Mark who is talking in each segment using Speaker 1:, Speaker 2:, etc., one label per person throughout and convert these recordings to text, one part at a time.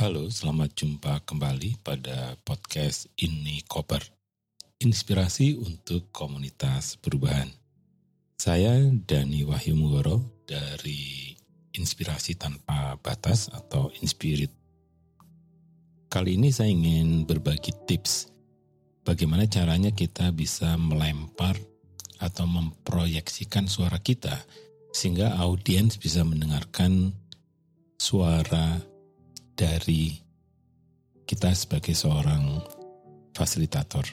Speaker 1: selamat jumpa kembali pada podcast Ini Koper. Inspirasi untuk komunitas perubahan. Saya Dani Wahyu Mugoro dari Inspirasi Tanpa Batas atau Inspirit. Kali ini saya ingin berbagi tips bagaimana caranya kita bisa melempar atau memproyeksikan suara kita sehingga audiens bisa mendengarkan suara dari kita sebagai seorang fasilitator.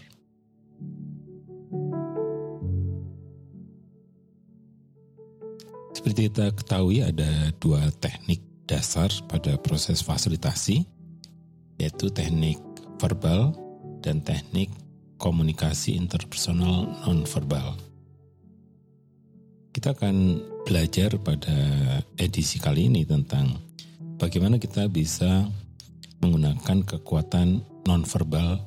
Speaker 1: Seperti kita ketahui ada dua teknik dasar pada proses fasilitasi, yaitu teknik verbal dan teknik komunikasi interpersonal nonverbal. Kita akan belajar pada edisi kali ini tentang bagaimana kita bisa menggunakan kekuatan nonverbal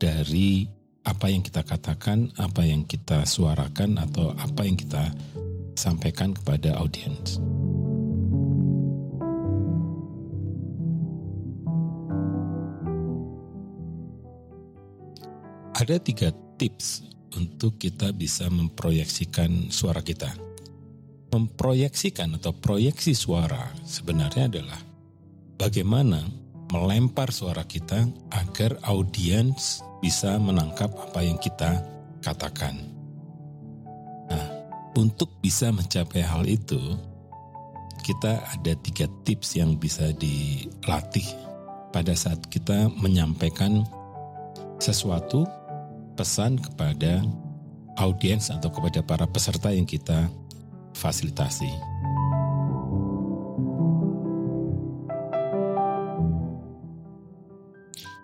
Speaker 1: dari apa yang kita katakan, apa yang kita suarakan, atau apa yang kita sampaikan kepada audiens. Ada tiga tips untuk kita bisa memproyeksikan suara kita memproyeksikan atau proyeksi suara sebenarnya adalah bagaimana melempar suara kita agar audiens bisa menangkap apa yang kita katakan. Nah, untuk bisa mencapai hal itu, kita ada tiga tips yang bisa dilatih pada saat kita menyampaikan sesuatu pesan kepada audiens atau kepada para peserta yang kita fasilitasi.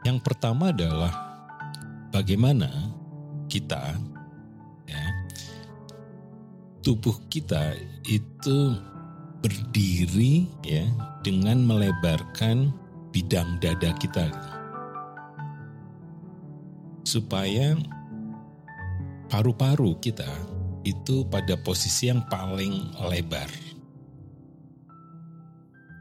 Speaker 1: Yang pertama adalah bagaimana kita ya, tubuh kita itu berdiri ya dengan melebarkan bidang dada kita supaya paru-paru kita itu pada posisi yang paling lebar.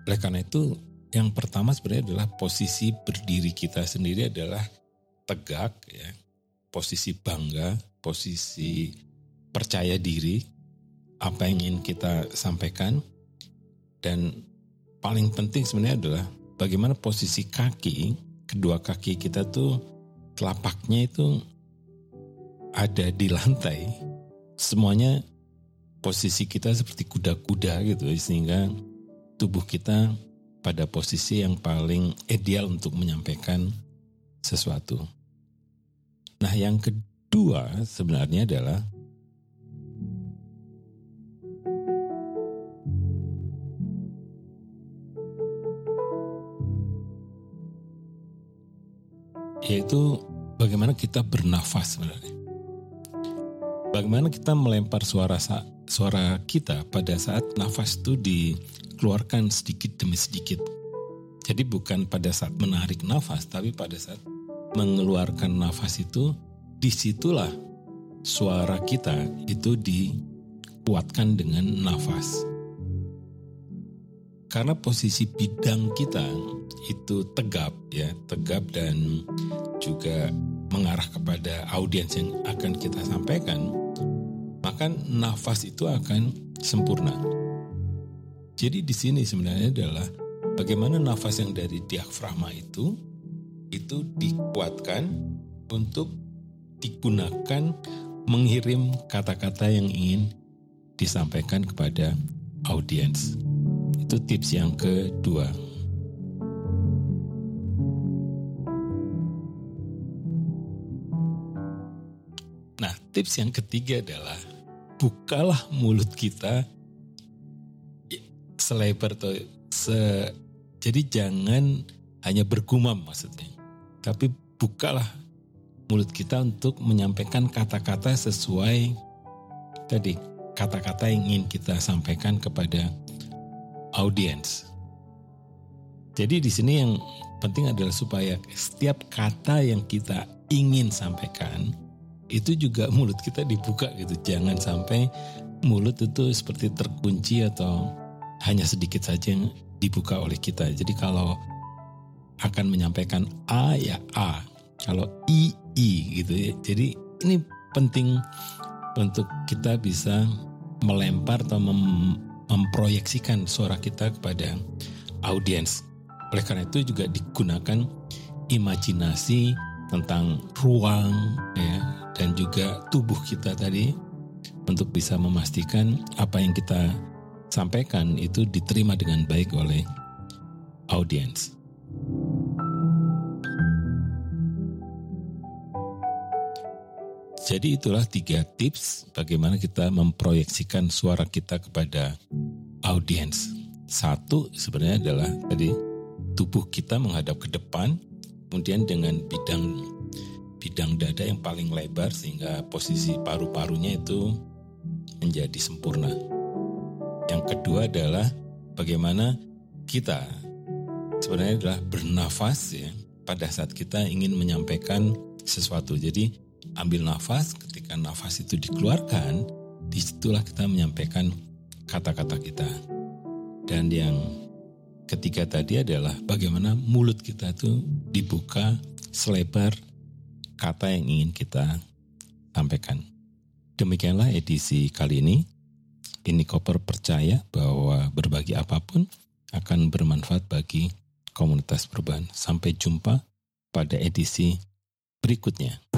Speaker 1: Oleh karena itu, yang pertama sebenarnya adalah posisi berdiri kita sendiri adalah tegak, ya, posisi bangga, posisi percaya diri, apa yang ingin kita sampaikan, dan paling penting sebenarnya adalah bagaimana posisi kaki, kedua kaki kita tuh telapaknya itu ada di lantai semuanya posisi kita seperti kuda-kuda gitu sehingga tubuh kita pada posisi yang paling ideal untuk menyampaikan sesuatu. Nah, yang kedua sebenarnya adalah yaitu bagaimana kita bernafas sebenarnya. Bagaimana kita melempar suara suara kita pada saat nafas itu dikeluarkan sedikit demi sedikit. Jadi bukan pada saat menarik nafas, tapi pada saat mengeluarkan nafas itu, di situlah suara kita itu dikuatkan dengan nafas. Karena posisi bidang kita itu tegap ya, tegap dan juga mengarah kepada audiens yang akan kita sampaikan maka nafas itu akan sempurna. Jadi di sini sebenarnya adalah bagaimana nafas yang dari diafragma itu itu dikuatkan untuk digunakan mengirim kata-kata yang ingin disampaikan kepada audiens. Itu tips yang kedua. Nah, tips yang ketiga adalah bukalah mulut kita selebar atau se jadi jangan hanya bergumam maksudnya tapi bukalah mulut kita untuk menyampaikan kata-kata sesuai tadi kata-kata yang ingin kita sampaikan kepada audiens. Jadi di sini yang penting adalah supaya setiap kata yang kita ingin sampaikan itu juga mulut kita dibuka gitu. Jangan sampai mulut itu seperti terkunci atau hanya sedikit saja yang dibuka oleh kita. Jadi kalau akan menyampaikan A ya A. Kalau I I gitu ya. Jadi ini penting untuk kita bisa melempar atau mem memproyeksikan suara kita kepada audiens. Oleh karena itu juga digunakan imajinasi tentang ruang ya dan juga tubuh kita tadi untuk bisa memastikan apa yang kita sampaikan itu diterima dengan baik oleh audiens. Jadi itulah tiga tips bagaimana kita memproyeksikan suara kita kepada audiens. Satu sebenarnya adalah tadi tubuh kita menghadap ke depan, kemudian dengan bidang bidang dada yang paling lebar sehingga posisi paru-parunya itu menjadi sempurna. Yang kedua adalah bagaimana kita sebenarnya adalah bernafas ya pada saat kita ingin menyampaikan sesuatu. Jadi ambil nafas, ketika nafas itu dikeluarkan, di situlah kita menyampaikan kata-kata kita. Dan yang ketiga tadi adalah bagaimana mulut kita itu dibuka selebar kata yang ingin kita sampaikan. Demikianlah edisi kali ini. Ini Koper percaya bahwa berbagi apa pun akan bermanfaat bagi komunitas perubahan. Sampai jumpa pada edisi berikutnya.